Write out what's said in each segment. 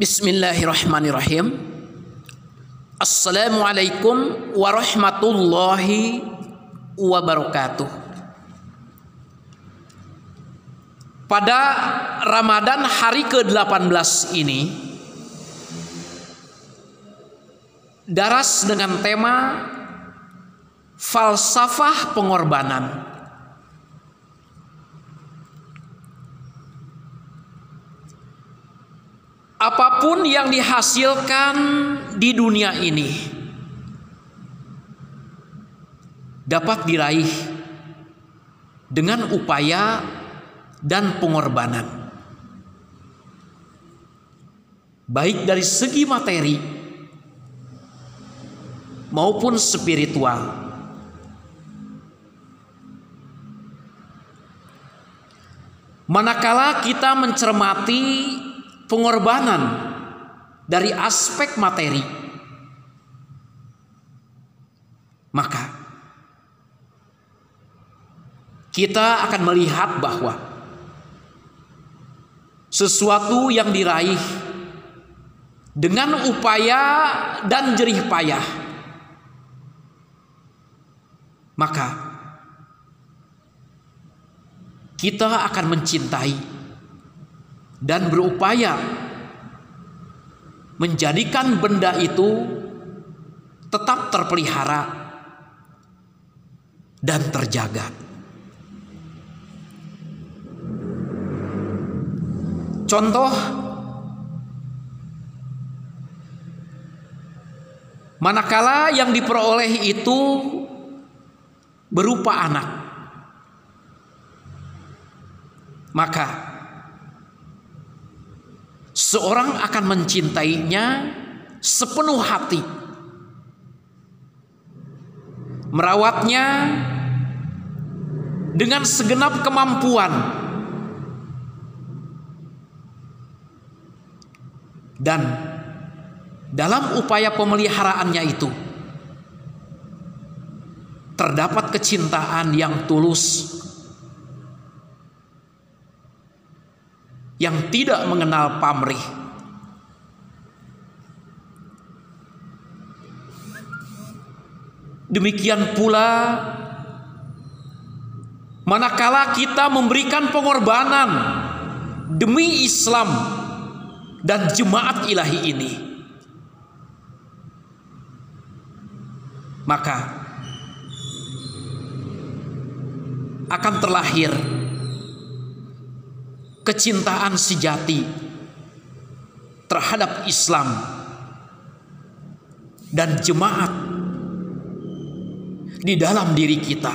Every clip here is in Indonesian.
Bismillahirrahmanirrahim. Assalamualaikum warahmatullahi wabarakatuh. Pada Ramadan hari ke-18 ini daras dengan tema falsafah pengorbanan. Apa pun yang dihasilkan di dunia ini dapat diraih dengan upaya dan pengorbanan, baik dari segi materi maupun spiritual. Manakala kita mencermati pengorbanan dari aspek materi, maka kita akan melihat bahwa sesuatu yang diraih dengan upaya dan jerih payah, maka kita akan mencintai dan berupaya menjadikan benda itu tetap terpelihara dan terjaga. Contoh manakala yang diperoleh itu berupa anak maka seorang akan mencintainya sepenuh hati, merawatnya dengan segenap kemampuan, dan dalam upaya pemeliharaannya itu terdapat kecintaan yang tulus yang tidak mengenal pamrih. Demikian pula manakala kita memberikan pengorbanan demi Islam dan jemaat ilahi ini maka akan terlahir kecintaan sejati terhadap Islam dan jemaat di dalam diri kita.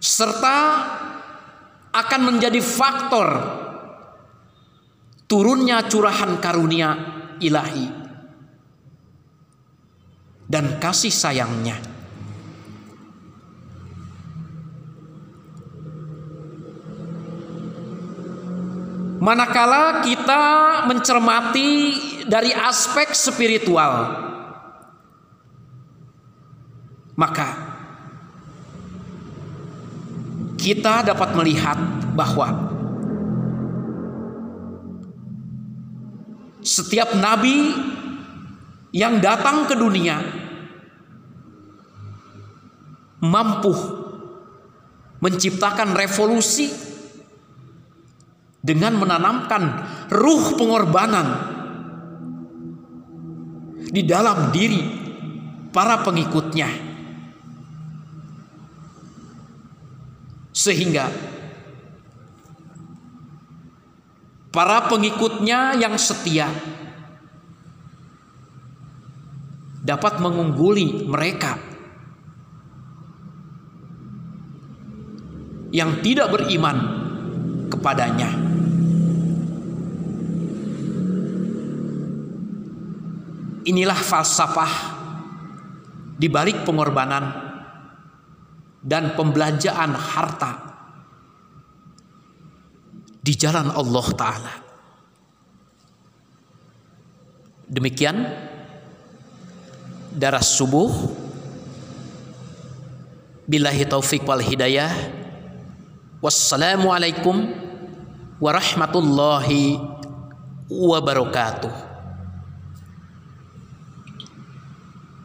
Serta akan menjadi faktor turunnya curahan karunia ilahi dan kasih sayangnya Manakala kita mencermati dari aspek spiritual, maka kita dapat melihat bahwa setiap nabi yang datang ke dunia mampu menciptakan revolusi dengan menanamkan ruh pengorbanan di dalam diri para pengikutnya sehingga para pengikutnya yang setia dapat mengungguli mereka yang tidak beriman kepadanya. Inilah falsafah di balik pengorbanan dan pembelanjaan harta di jalan Allah Ta'ala. Demikian darah subuh. Billahi taufik wal hidayah. Wassalamualaikum warahmatullahi wabarakatuh.